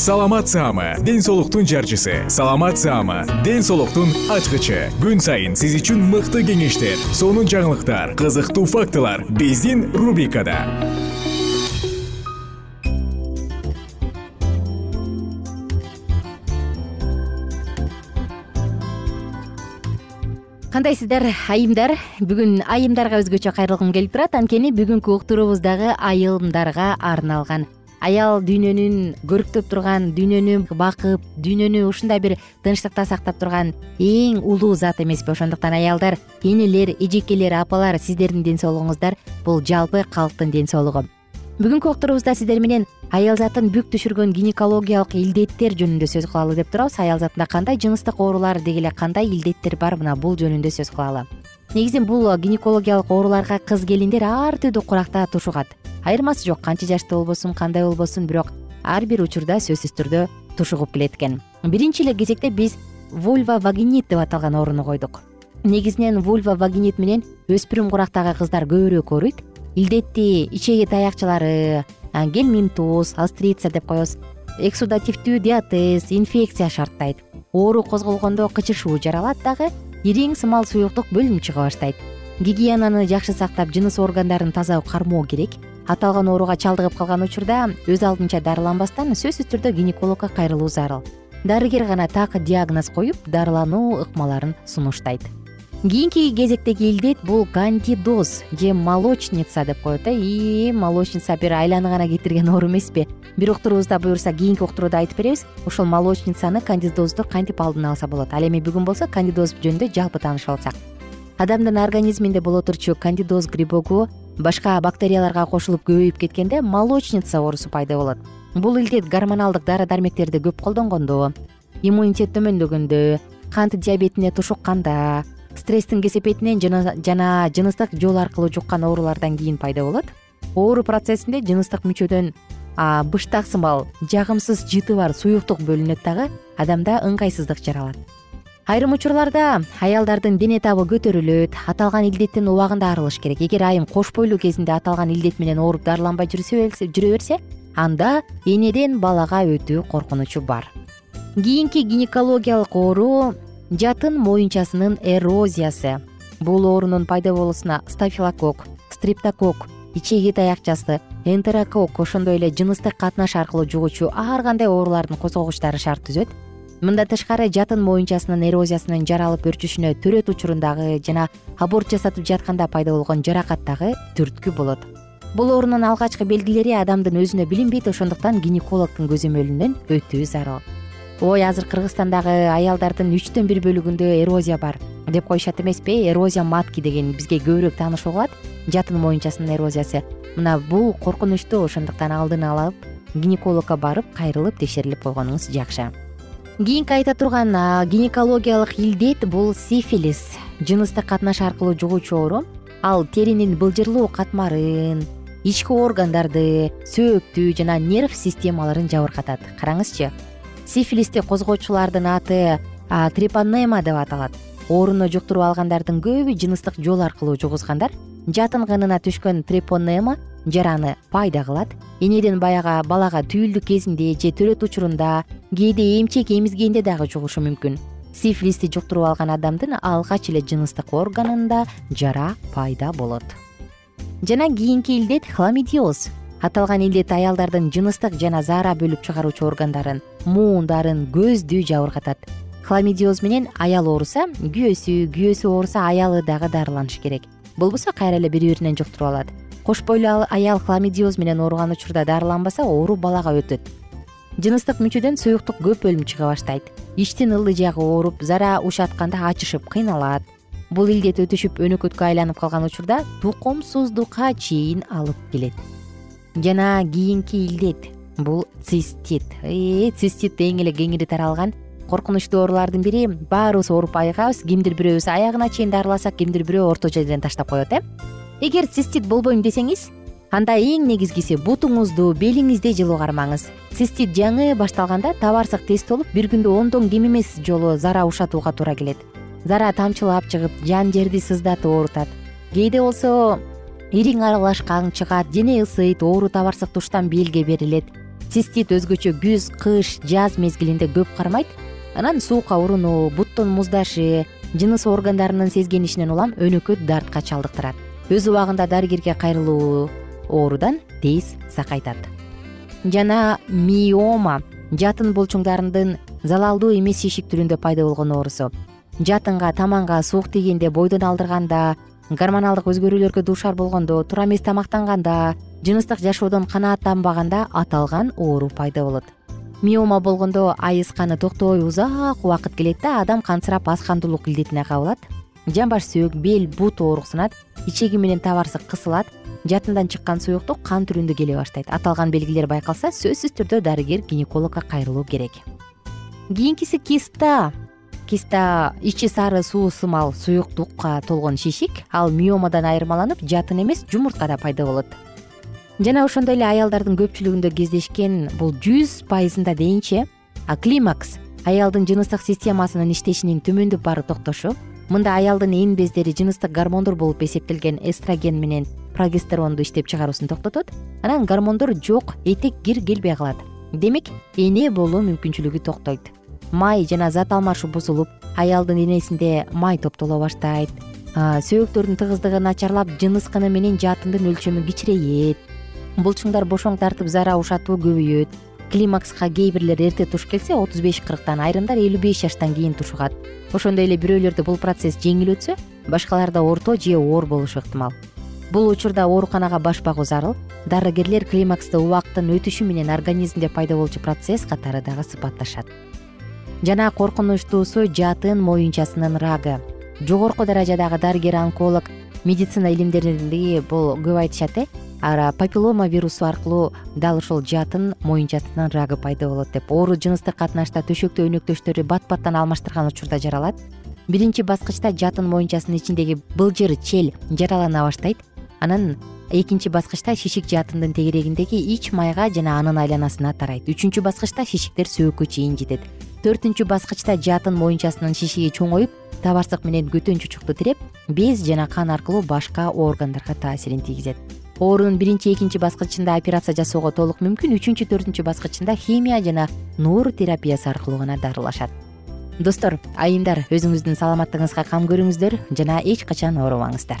саламат саама ден соолуктун жарчысы. Саламат саама ден соолуктун ачкычы. Күн сайын сиз үчүн мыкты кеңештер сонун жаңылыктар кызыктуу фактылар биздин рубрикада. Кандайсыздар айымдар? Бүгүн айымдарга өзгөчө кайрылгым келип турат. Анткени бүгүнкү уктуруубуз дагы айымдарга арналган аял дүйнөнүн көрктөп турган дүйнөнү бакып дүйнөнү ушундай бир тынчтыкта сактап турган эң улуу зат эмеспи ошондуктан аялдар энелер эжекелер апалар сиздердин ден соолугуңуздар бул жалпы калктын ден соолугу бүгүнкү уктуруубузда сиздер менен аял затын бүк түшүргөн гинекологиялык илдеттер жөнүндө сөз кылалы деп турабыз аял затында кандай жыныстык оорулар деги эле кандай илдеттер бар мына бул жөнүндө сөз кылалы негизи бул гинекологиялык ооруларга кыз келиндер ар түрдүү куракта тушугат айырмасы жок канча жашта болбосун кандай болбосун бирок ар бир учурда сөзсүз түрдө тушугуп келет экен биринчи эле кезекте биз вульва вагинит деп аталган ооруну койдук. Негизинен вульва вагинит менен өспүрүм курактагы кыздар көбүрөөк ооруйт илдетти ичеги таякчылары гельминтоз астрица деп коебуз. Эксудативдүү диатез инфекция шарттайт. Оору козголгондо кычышуу жаралат дагы ириң сымал суюктук бөлүнүп чыга баштайт. Гигиенаны жакшы сактап жыныс органдарын таза кармоо керек. Аталган ооруга чалдыгып калган учурда өз алдынча дарыланбастан сөзсүз түрдө гинекологко кайрылуу зарыл дарыгер гана так диагноз коюп дарылануу ыкмаларын сунуштайт кийинки кезектеги илдет бул кандидоз же молочница деп коет э и молочница бир айланы гана кетирген оору эмеспи. Бир уктуруубузда буюрса кийинки уктурууда айтып беребиз ошол молочницаны кандидозду кантип алдын алса болот? Ал эми бүгүн болсо кандидоз жөнүндө жалпы таанышып алсак. Адамдын организминде боло турчу кандидоз грибогу башка бактерияларга кошулуп көбөйүп кеткенде молочница оорусу пайда болот. Бул илдет гормоналдык дары дармектерди көп колдонгондо иммунитет төмөндөгөндө кант диабетине тушукканда стресстин кесепетинен жана жыныстык жол аркылуу жуккан оорулардан кийин пайда болот. Оору процессинде жыныстык мүчөдөн быштак сымал жагымсыз жыты бар суюктук бөлүнөт дагы адамда ыңгайсыздык жаралат айрым учурларда аялдардын дене табы көтөрүлөт аталган илдеттин убагында арылыш керек. Эгер айым кош бойлуу кезинде аталган илдет менен ооруп дарыланбай жүрө берсе анда энеден балага өтүү коркунучу бар. Кийинки гинекологиялык оору жатын моюнчасынын эрозиясы. Бул оорунун пайда болуусуна стафилокок стриптокок ичеги таякчасы энтерокок ошондой эле жыныстык катнаш аркылуу жугуучу ар кандай оорулардын козгогучтары шарт түзөт. Мындан тышкары жатын моюнчасынын эрозиясынын жаралып өрчүшүнө төрөт учурундагы жана аборт жасатып жатканда пайда болгон жаракат дагы түрткү болот. Бул оорунун алгачкы белгилери адамдын өзүнө билинбейт ошондуктан гинекологдун көзөмөлүнөн өтүү зарыл ой азыр кыргызстандагы аялдардын үчтөн бир бөлүгүндө эрозия бар деп коюшат эмеспи? Эрозия матки деген бизге көбүрөөк таанышуу кылат жатын моюнчасынын эрозиясы. Мына бул коркунучтуу ошондуктан алдын алып гинекологко барып кайрылып текшерилип койгонуңуз жакшы. Кийинки айта турган гинекологиялык илдет бул сифилис. Жыныстык катнаш аркылуу жугуучу оору. Ал теринин былжырлуу катмарын ички органдарды сөөктү жана нерв системаларын жабыркатат. Караңызчы сифилисти козгоочулардын аты трепанема деп аталат. Ооруну жуктуруп алгандардын көбү жыныстык жол аркылуу жугузгандар. Жатын кынына түшкөн трепонема жараны пайда кылат. Энеден баягы балага түйүлдүк кезинде же төрөт учурунда кээде эмчек эмизгенде дагы жугушу мүмкүн. Сифилисти жуктуруп алган адамдын алгач эле жыныстык органында жара пайда болот. Жана кийинки илдет хламидиоз аталган илдет аялдардын жыныстык жана заара бөлүп чыгаруучу органдарын муундарын көздү жабыркатат. Хламидиоз менен аял ооруса күйөөсү күйөөсү ооруса аялы дагы дарыланышы керек. Болбосо кайра эле бири биринен жуктуруп алат. Кош бойлуу аял хламидиоз менен ооруган учурда дарыланбаса оору балага өтөт. Жыныстык мүчөдөн суюктук көп бөлүнүп чыга баштайт. Ичтин ылдый жагы ооруп зара ушатканда ачышып кыйналат. Бул илдет өтүшүп өнөкөткө айланып калган учурда тукумсуздукка чейин алып келет жана кийинки илдет. Бул цистит. Э, цистит эң эле кеңири таралган коркунучтуу оорулардын бири. Баарыбыз ооруп айыгабыз кимдир бирөөбүз аягына чейин дарыласак кимдир бирөө орто жерден таштап коет э? Эгер цистит болбойм десеңиз анда эң негизгиси бутуңузду белиңизди жылуу кармаңыз цистит жаңы башталганда табарсык тест болуп бир күндө ондон кем эмес жолу зара ушатууга туура келет. Зара тамчылап чыгып жан жерди сыздатып оорутат кээде болсо ириң аралашкан чыгат дене ысыйт оору табарсык туштан белге берилет. Цистит өзгөчө күз кыш жаз мезгилинде көп кармайт. Анан суукка урунуу буттун муздашы жыныс органдарынын сезгенишинен улам өнөкөт дартка чалдыктырат. Өз убагында дарыгерге кайрылуу оорудан тез сакайтат. Жана миома жатын булчуңдарынын залалдуу эмес шишик түрүндө пайда болгон оорусу. Жатынга таманга суук тийгенде бойдон алдырганда гормоналдык өзгөрүүлөргө дуушар болгондо туура эмес тамактанганда жыныстык жашоодон канааттанбаганда аталган оору пайда болот. Миома болгондо айыз каны токтобой узак убакыт келет да адам кансырап азкандуулук илдетине кабылат. Жамбаш сөөк бел бут ооруксунат ичеги менен табарсык кысылат жатындан чыккан суюктук кан түрүндө келе баштайт. Аталган белгилер байкалса сөзсүз түрдө дарыгер гинекологко кайрылуу керек. Кийинкиси киста киста ичи сары суу сымал суюктукка толгон шишик. Ал миомадан айырмаланып жатын эмес жумурткада пайда болот. Жана ошондой эле аялдардын көпчүлүгүндө кездешкен бул жүз пайызында дейинчи климакс аялдын жыныстык системасынын иштешинин төмөндөп барып токтошу мында аялдын эн бездери жыныстык гормондор болуп эсептелген эстроген менен прогестеронду иштеп чыгаруусун токтотот. Анан гормондор жок этек кир келбей калат. Демек эне болуу мүмкүнчүлүгү токтойт май жана зат алмашуу бузулуп аялдын денесинде май топтоло баштайт. Сөөктөрдүн тыгыздыгы начарлап жыныс кыны менен жатындын өлчөмү кичирейет булчуңдар бошоң тартып зара ушатуу көбөйөт. Климакска кээ бирлер эрте туш келсе отуз беш кырктан айрымдар элүү беш жаштан кийин тушугат ошондой эле бирөөлөрдө бул процесс жеңил өтсө башкаларда орто же оор болушу ыктымал. Бул учурда ооруканага баш багуу зарыл дарыгерлер климаксты убакыттын өтүшү менен организмде пайда болчу процесс катары дагы сыпатташат жана коркунучтуусу жатын моюнчасынын рагы. Жогорку даражадагы дарыгер онколог медицина илимдеринде бул көп айтышат э? Папиллома вирусу аркылуу дал ушул жатын моюнчасынын рагы пайда болот деп. Оору жыныстык катнашта төшөктө өнөктөштөрү бат баттан алмаштырган учурда жаралат. Биринчи баскычта жатын моюнчасынын ичиндеги былжыр чел жаралана баштайт. Анан экинчи баскычта шишик жатындын тегерегиндеги ич майга жана анын айланасына тарайт. Үчүнчү баскычта шишиктер сөөккө чейин жетет төртүнчү баскычта жатын моюнчасынын шишиги чоңоюп табарсык менен көтөн чучукту тиреп без жана кан аркылуу башка органдарга таасирин тийгизет. Оорунун биринчи экинчи баскычында операция жасоого толук мүмкүн үчүнчү төртүнчү баскычында химия жана нур терапиясы аркылуу гана дарылашат. Достор айымдар өзүңүздүн саламаттыгыңызга кам көрүңүздөр жана эч качан оорубаңыздар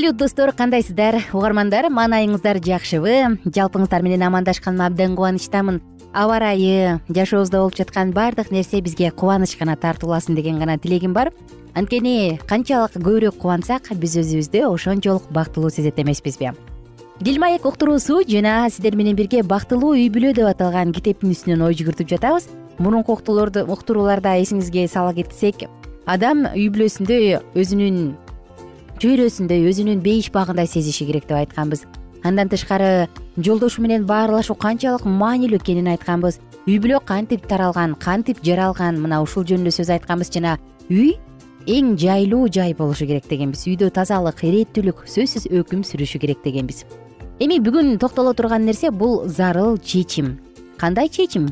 салют достор кандайсыздар? Угармандар маанайыңыздар жакшыбы. Жалпыңыздар менен амандашканыма абдан кубанычтамын. Аба ырайы жашообузда болуп жаткан баардык нерсе бизге кубаныч гана тартууласын деген гана тилегим бар. Анткени канчалык көбүрөөк кубансак биз өзүбүздү ошончолук бактылуу сезет эмеспизби. Дил маек уктуруусу жана сиздер менен бирге бактылуу үй бүлө деп аталган китептин үстүнөн ой жүгүртүп жатабыз. Мурунку уктурууларда эсиңизге сала кетсек адам үй бүлөсүндө өзүнүн чөйрөсүндөй өзүнүн бейиш багындай сезиши керек деп айтканбыз. Андан тышкары жолдошу менен баарлашуу канчалык маанилүү экенин айтканбыз. Үй бүлө кантип таралган кантип жаралган мына ушул жөнүндө сөз айтканбыз жана үй эң жайлуу жай болушу керек дегенбиз. Үйдө тазалык ирээттүүлүк сөзсүз өкүм сүрүшү керек дегенбиз. Эми бүгүн токтоло турган нерсе бул зарыл чечим. Кандай чечим?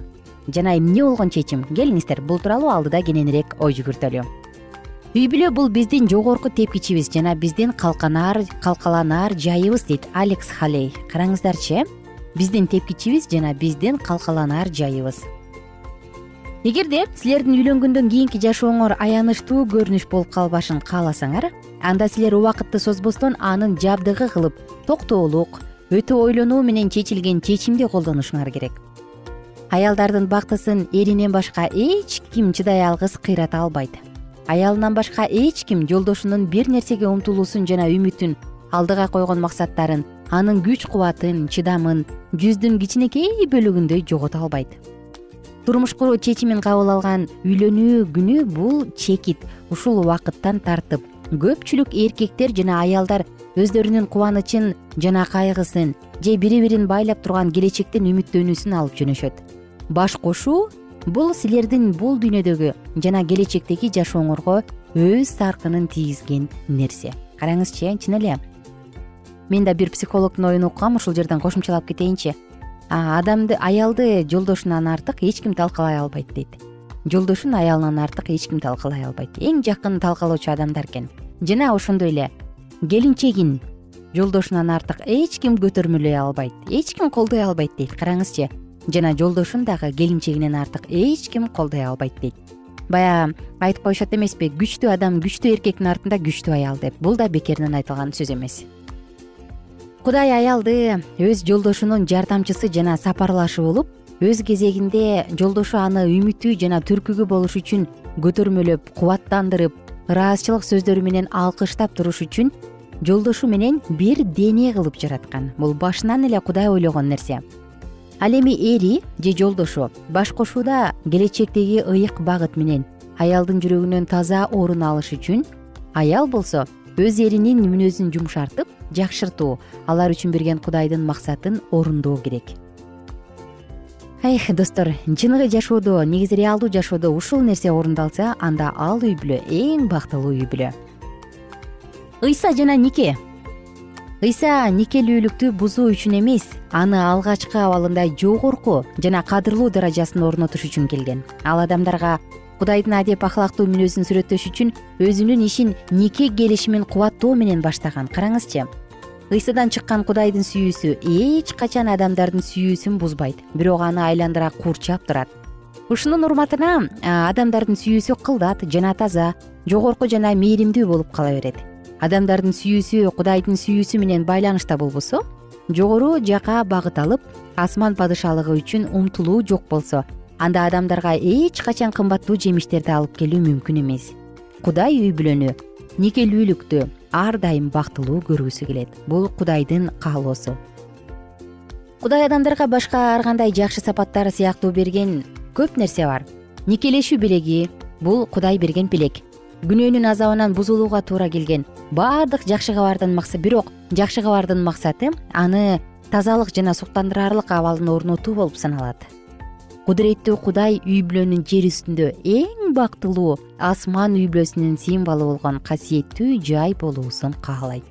Жана эмне болгон чечим? Келиңиздер. Бул тууралуу алдыда кененирээк ой жүгүртөлү үй бүлө бул биздин жогорку тепкичибиз жана биздин калканаар калкаланаар жайыбыз дейт алекс халей. Караңыздарчы э биздин тепкичибиз жана биздин калкаланаар жайыбыз. Эгерде силердин үйлөнгөндөн кийинки жашооңор аянычтуу көрүнүш болуп калбашын кааласаңар анда силер убакытты созбостон анын жабдыгы кылып токтоолук өтө ойлонуу менен чечилген чечимди колдонушуңар керек. Аялдардын бактысын эринен башка эч ким чыдай алгыс кыйрата албайт аялынан башка эч ким жолдошунун бир нерсеге умтулуусун жана үмүтүн алдыга койгон максаттарын анын күч кубатын чыдамын жүздүн кичинекей бөлүгүндөй жогото албайт. Турмуш куруу чечимин кабыл алган үйлөнүү күнү бул чекит ушул убакыттан тартып көпчүлүк эркектер жана аялдар өздөрүнүн кубанычын жана кайгысын же бири бирин байлап турган келечектен үмүттөнүүсүн алып жөнөшөт. Баш кошуу бул силердин бул дүйнөдөгү жана келечектеги жашооңорго өз саркынын тийгизген нерсе. Караңызчы э чын эле мен да бир психологдун оюн уккам ушул жерден кошумчалап кетейинчи адамды аялды жолдошунан артык эч ким талкалай албайт дейт. Жолдошун аялынан артык эч ким талкалай албайт. Эң жакын талкалоочу адамдар экен. Жана ошондой эле келинчегин жолдошунан артык эч ким көтөрмөлөй албайт эч ким колдой албайт дейт. Караңызчы жана жолдошун дагы келинчегинен артык эч ким колдой албайт дейт. Баягы айтып коюшат эмеспи күчтүү адам күчтүү эркектин артында күчтүү аял деп. Бул да бекеринен айтылган сөз эмес. Кудай аялды өз жолдошунун жардамчысы жана сапарлашы болуп өз кезегинде жолдошу аны үмүтү жана түркүгү болуш үчүн көтөрмөлөп кубаттандырып ыраазычылык сөздөрү менен алкыштап туруш үчүн жолдошу менен бир дене кылып жараткан. Бул башынан эле кудай ойлогон нерсе ал эми эри же жолдошу баш кошууда келечектеги ыйык багыт менен аялдын жүрөгүнөн таза орун алыш үчүн аял болсо өз эринин мүнөзүн жумшартып жакшыртуу алар үчүн берген кудайдын максатын орундоо керек. Эх достор чыныгы жашоодо негизи реалдуу жашоодо ушул нерсе орундалса анда ал үй бүлө эң бактылуу үй бүлө. Ыйса жана нике ыйса никелүүлүктү бузуу үчүн эмес аны алгачкы абалында жогорку жана кадырлуу даражасына орнотуш үчүн келген. Ал адамдарга кудайдын адеп ахлактуу мүнөзүн сүрөттөш үчүн өзүнүн ишин нике келишимин кубаттоо менен баштаган караңызчы ыйсадан чыккан кудайдын сүйүүсү эч качан адамдардын сүйүүсүн бузбайт бирок аны айландыра курчап турат. Ушунун урматына адамдардын сүйүүсү кылдат жана таза жогорку жана мээримдүү болуп кала берет адамдардын сүйүүсү кудайдын сүйүүсү менен байланышта болбосо жогору жака багыт алып асман падышалыгы үчүн умтулуу жок болсо анда адамдарга эч качан кымбаттуу жемиштерди алып келүү мүмкүн эмес. Кудай үй бүлөнү никелүүлүктү ар дайым бактылуу көргүсү келет. Бул кудайдын каалоосу. Кудай адамдарга башка ар кандай жакшы сапаттар сыяктуу берген көп нерсе бар. Никелешүү белеги бул кудай берген белек күнөөнүн азабынан бузулууга туура келген баардык жакшы кабардын максаты бирок жакшы кабардын максаты аны тазалык жана суктандырарлык абалын орнотуу болуп саналат. Кудуреттүү кудай үй бүлөнүн жер үстүндө эң бактылуу асман үй бүлөсүнүн символу болгон касиеттүү жай болуусун каалайт.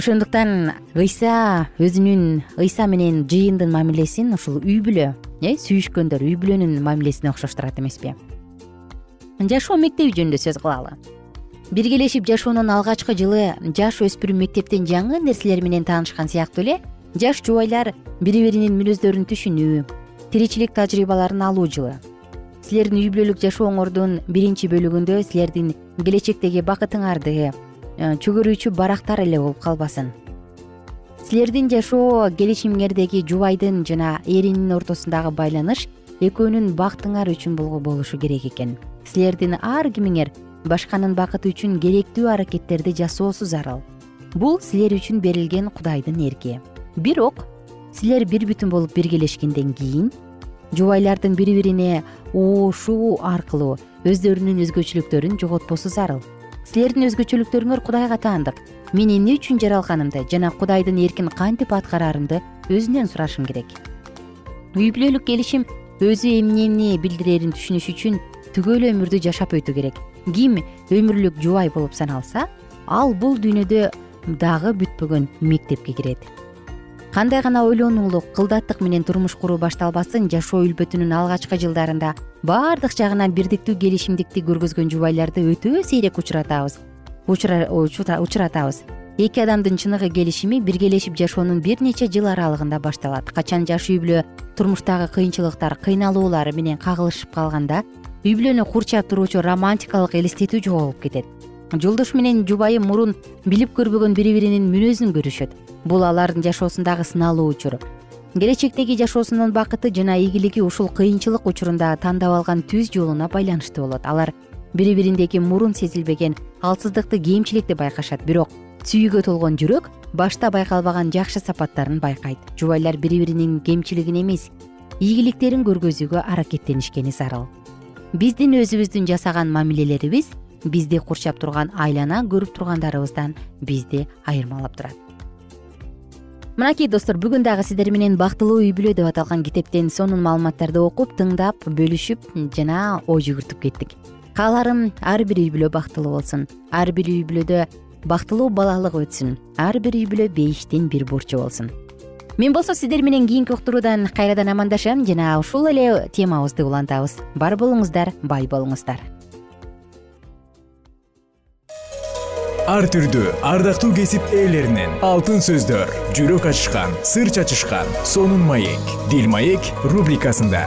Ошондуктан ыйса өзүнүн ыйса менен жыйындын мамилесин ушул үй бүлө э сүйүшкөндөр үй бүлөнүн мамилесине октоштурат эмеспи жашоо мектеби жөнүндө сөз кылалы. Биргелешип жашоонун алгачкы жылы жаш өспүрүм мектептин жаңы нерселер менен таанышкан сыяктуу эле жаш жубайлар бири биринин мүнөздөрүн түшүнүү тиричилик тажрыйбаларын алуу жылы. Силердин үй бүлөлүк жашооңордун биринчи бөлүгүндө силердин келечектеги бакытыңарды э, чөгөрүүчү барактар эле болуп калбасын. Силердин жашоо келишимиңердеги жубайдын жана эринин ортосундагы байланыш экөөнүн бактыңар үчүн болушу керек экен. Силердин ар кимиңер башканын бакыты үчүн керектүү аракеттерди жасоосу зарыл бул силер үчүн берилген кудайдын эрки. Бирок силер бир бүтүн болуп биргелешкенден кийин жубайлардын бири бирине уушуу аркылуу өздөрүнүн өзгөчөлүктөрүн жоготпосу зарыл силердин өзгөчөлүктөрүңөр кудайга таандык. Мен эмне үчүн жаралганымды жана кудайдын эркин кантип аткарарымды өзүнөн сурашым керек. Үй бүлөлүк келишим өзү эмнени билдирерин түшүнүш үчүн түгөл өмүрдү жашап өтүү керек. Ким өмүрлүк жубай болуп саналса ал бул дүйнөдө дагы бүтпөгөн мектепке кирет. Кандай гана ойлонуулук кылдаттык менен турмуш куруу башталбасын жашоо үлбөтүнүн алгачкы жылдарында баардык жагынан бирдиктүү келишимдикти көргөзгөн жубайларды өтө сейрек учуратабыз. Учуратабыз эки адамдын чыныгы келишими биргелешип жашоонун бир нече жыл аралыгында башталат. Качан жаш үй бүлө турмуштагы кыйынчылыктар кыйналуулар менен кагылышып калганда үй бүлөнү курчап туруучу романтикалык элестетүү жоголуп кетет. Жолдош менен жубайы мурун билип көрбөгөн бири биринин мүнөзүн көрүшөт. Бул алардын жашоосундагы сыналуу учур келечектеги жашоосунун бакыты жана ийгилиги ушул кыйынчылык учурунда тандап алган түз жолуна байланыштуу болот. Алар бири бириндеги мурун сезилбеген алсыздыкты кемчиликти байкашат. Бирок сүйүүгө толгон жүрөк башта байкалбаган жакшы сапаттарын байкайт. Жубайлар бири биринин кемчилигин эмес ийгиликтерин көргөзүүгө аракеттенишкени зарыл. Биздин өзүбүздүн жасаган мамилелерибиз бизди курчап турган айлана көрүп тургандарыбыздан бизди айырмалап турат. Мынакей достор бүгүн дагы сиздер менен бактылуу үй бүлө деп аталган китептен сонун маалыматтарды окуп тыңдап бөлүшүп жана ой жүгүртүп кеттик. Кааларым ар бир үй бүлө бактылуу болсун. Ар бир үй бүлөдө бактылуу балалык өтсүн ар бир үй бүлө бейиштин бир бурчу болсун. Мен болсо сиздер менен кийинки уктуруудан кайрадан амандашам жана ушул эле темабызды улантабыз. Бар болуңуздар бай болуңуздар. Ар түрдүү ардактуу кесип ээлеринен алтын сөздөр жүрөк ачышкан сыр чачышкан сонун маек дил маек рубрикасында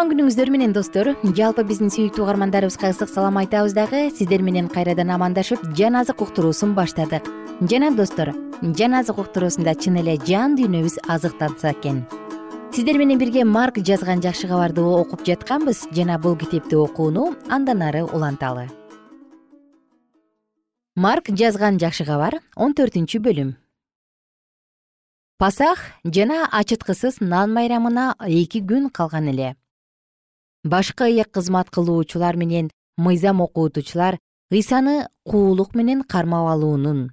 кутман күнүңүздөр менен достор. Жалпы биздин сүйүктүү угармандарыбызга ысык салам айтабыз дагы? Сиздер менен кайрадан амандашып жан азык уктуруусун баштадык. Жана достор жан азык уктуруусунда чын эле жан дүйнөбүз азыкталса экен. Сиздер менен бирге марк жазган жакшы кабарды окуп жатканбыз. Жана бул китепти окууну андан ары уланталы. Марк жазган жакшы кабар он төртүнчү бөлүм. Пасах жана ачыткысыз нан майрамына эки күн калган эле башкы ыйык кызмат кылуучулар менен мыйзам окутуучулар ыйсаны куулук менен кармап алуунун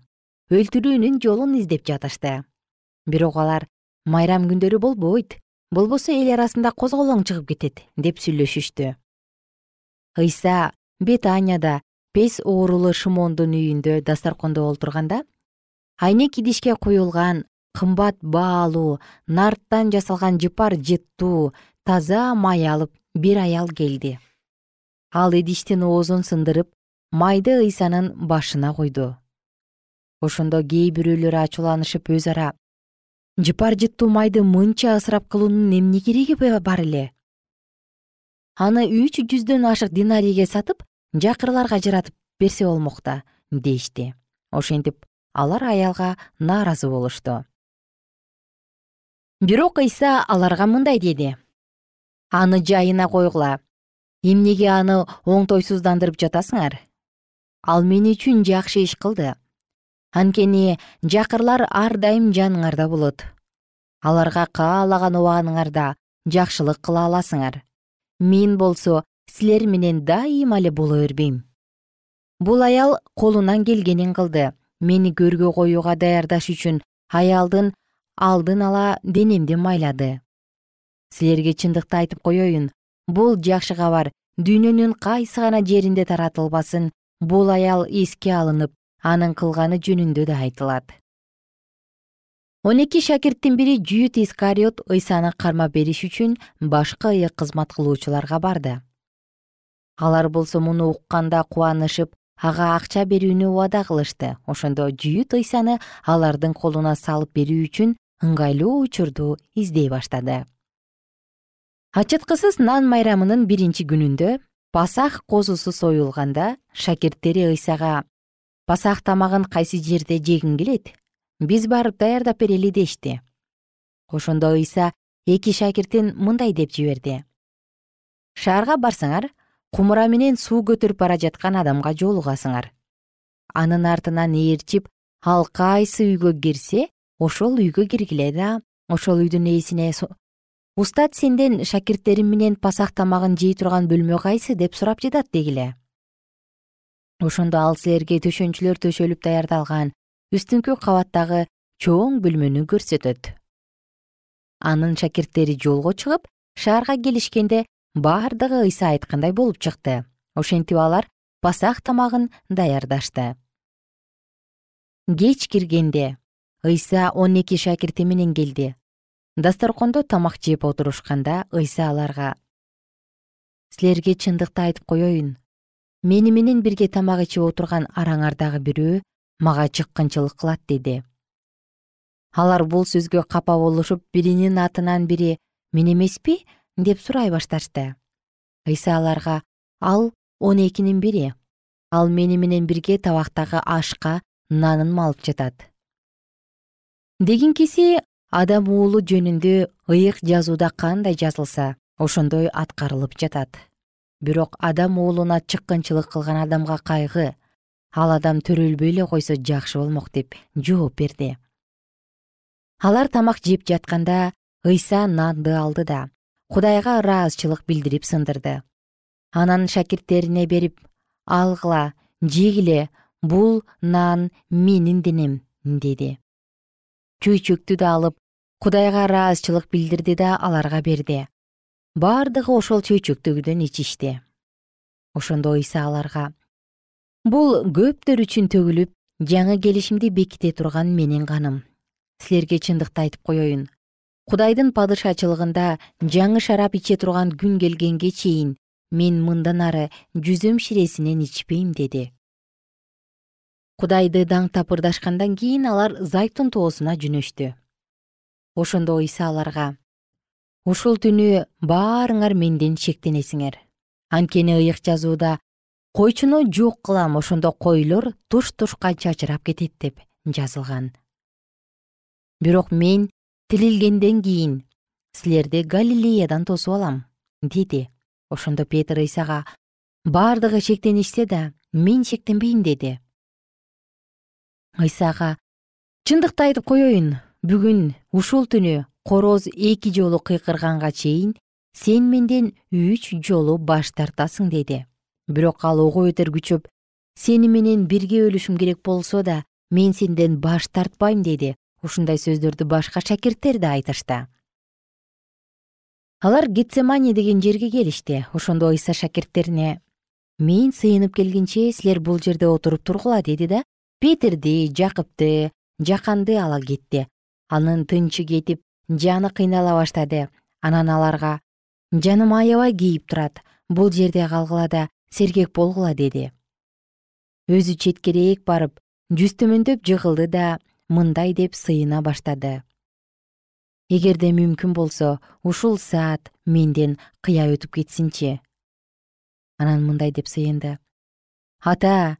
өлтүрүүнүн жолун издеп жатышты. Бирок алар майрам күндөрү болбойт болбосо эл арасында козголоң чыгып кетет деп сүйлөшүштү. Ыйса бетанияда пес оорулуу шымондун үйүндө дасторкондо олтурганда айнек идишке куюлган кымбат баалуу нарттан жасалган жыпар жыттуу таза май алып бир аял келди. Ал идиштин оозун сындырып майды ыйсанын башына куйду ошондо кээ бирөөлөр ачууланышып өз ара жыпар жыттуу майды мынча ысырап кылуунун эмне кереги бар эле? Аны үч жүздөн ашык динарийге сатып жакырларга жаратып берсе болмок да дешти ошентип алар аялга нааразы болушту. Бирок ыйса аларга мындай деди аны жайына койгула. Эмнеге аны оңтойсуздандырып жатасыңар? Ал мен үчүн жакшы иш кылды. Анткени жакырлар ар дайым жаныңарда болот. Аларга каалаган убагыңарда жакшылык кыла аласыңар. Мен болсо силер менен дайыма эле боло бербейм. Бул аял колунан келгенин кылды. Мени көргө коюуга даярдаш үчүн аялдын алдын ала денемди майлады силерге чындыкты айтып коеюн бул жакшы кабар. Дүйнөнүн кайсы гана жеринде таратылбасын бул аял эске алынып анын кылганы жөнүндө да айтылат. Он эки шакирттин бири жүйүт искариот ыйсаны кармап бериш үчүн башкы ыйык кызмат кылуучуларга барды. Алар болсо муну укканда кубанышып ага акча берүүнү убада кылышты. Ошондо жүйүт ыйсаны алардын колуна салып берүү үчүн ыңгайлуу учурду издей баштады ачыткысыз нан майрамынын биринчи күнүндө пасах козусу союлганда шакирттери ыйсага пасах тамагын кайсы жерде жегиң келет? Биз барып даярдап берели дешти. Ошондо ыйса эки шакиртин мындай деп жиберди. Шаарга барсаңар кумура менен суу көтөрүп бара жаткан адамга жолугасыңар. Анын артынан ээрчип ал кайсы үйгө кирсе ошол үйгө киргиле да ошол үйдүн ээсине устат сенден шакирттерим менен пасах тамагын жей турган бөлмө кайсы деп сурап жатат дегиле. Ошондо ал силерге төшөнчүлөр төшөлүп даярдалган үстүңкү кабаттагы чоң бөлмөнү көрсөтөт. Анын шакирттери жолго чыгып шаарга келишкенде бардыгы ыйса айткандай болуп чыкты. Ошентип алар пасах тамагын даярдашты. Кеч киргенде ыйса он эки шакирти менен келди дасторкондо тамак жеп отурушканда ыйса аларга силерге чындыкты айтып коеюн мени менен бирге тамак ичип отурган араңардагы бирөө мага чыккынчылык кылат деди. Алар бул сөзгө капа болушуп биринин атынан бири мен эмеспи? деп сурай башташты. Ыйса аларга ал он экинин бири. Ал мени менен бирге табактагы ашка нанын малып жатат дегинкиси адам уулу жөнүндө ыйык жазууда кандай жазылса ошондой аткарылып жатат. Бирок адам уулуна чыккынчылык кылган адамга кайгы ал адам төрөлбөй эле койсо жакшы болмок деп жооп берди. Алар тамак жеп жатканда ыйса нанды алды да кудайга ыраазычылык билдирип сындырды. Анан шакирттерине берип алгыла жегиле бул нан менин денем деди чөйчөктү да алып кудайга ыраазычылык билдирди да аларга берди. Бардыгы ошол чөйчөктөгүдөн ичишти ошондо ыйса аларга. Бул көптөр үчүн төгүлүп жаңы келишимди беките турган менин каным силерге чындыкты айтып коеюн кудайдын падышачылыгында жаңы шарап иче турган күн келгенге чейин мен мындан ары жүзүм ширесинен ичпейм деди кудайды даңктап ырдашкандан кийин алар зайтун тоосуна жөнөштү ошондо ыйса аларга ушул түнү баарыңар менден шектенесиңер. Анткени ыйык жазууда койчуну жок кылам ошондо койлор туш тушка чачырап кетет деп жазылган. Бирок мен тирилгенден кийин силерди галилеядан тосуп алам деди. Ошондо петр ыйсага бардыгы шектенишсе да мен шектенбейм деди ыйсага чындыкты айтып коеюн бүгүн ушул түнү короз эки жолу кыйкырганга чейин сен менден үч жолу баш тартасың деди. Бирок ал ого бетер күчөп сени менен бирге өлүшүм керек болсо да мен сенден баш тартпайм деди. Ушундай сөздөрдү башка шакирттер да айтышты. Алар гетсемани деген жерге келишти. Ошондо ыйса шакирттерине мен сыйынып келгенче силер бул жерде отуруп тургула деди да петирди жакыпты жаканды ала кетти. Анын тынчы кетип жаны кыйнала баштады. Анан аларга жаным аябай кейип турат бул жерде калгыла да сергек болгула деди. Өзү четкерээк барып жүзтөмөндөп жыгылды да мындай деп сыйына баштады. Эгерде мүмкүн болсо ушул саат менден кыя өтүп кетсинчи. Анан мындай деп сыйынды. Ата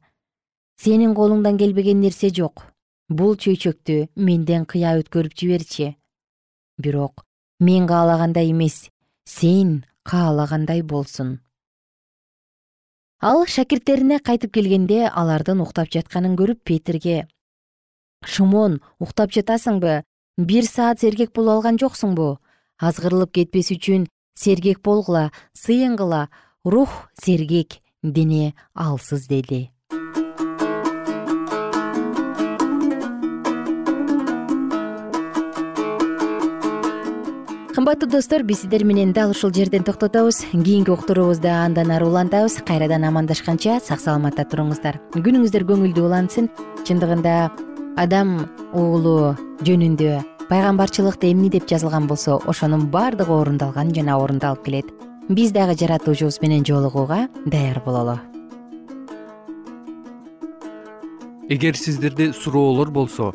сенин колуңдан келбеген нерсе жок. Бул чөйчөктү менден кыя өткөрүп жиберчи. Бирок мен каалагандай эмес сен каалагандай болсун. Ал шакирттерине кайтып келгенде алардын уктап жатканын көрүп петирге шымон уктап жатасыңбы? Бир саат сергек боло алган жоксуңбу? Азгырылып кетпес үчүн сергек болгула сыйынгыла рух сергек дене алсыз деди кымбаттуу достор биз сиздер менен дал ушул жерден токтотобуз. Кийинки уктуруубузда андан ары улантабыз. Кайрадан амандашканча сак саламатта туруңуздар. Күнүңүздөр көңүлдүү улансын. Чындыгында адам уулу жөнүндө пайгамбарчылыкта эмне деп жазылган болсо ошонун баардыгы орундалган жана орундалып келет. Биз дагы жаратуучубуз менен жолугууга даяр бололу. Эгер сиздерде суроолор болсо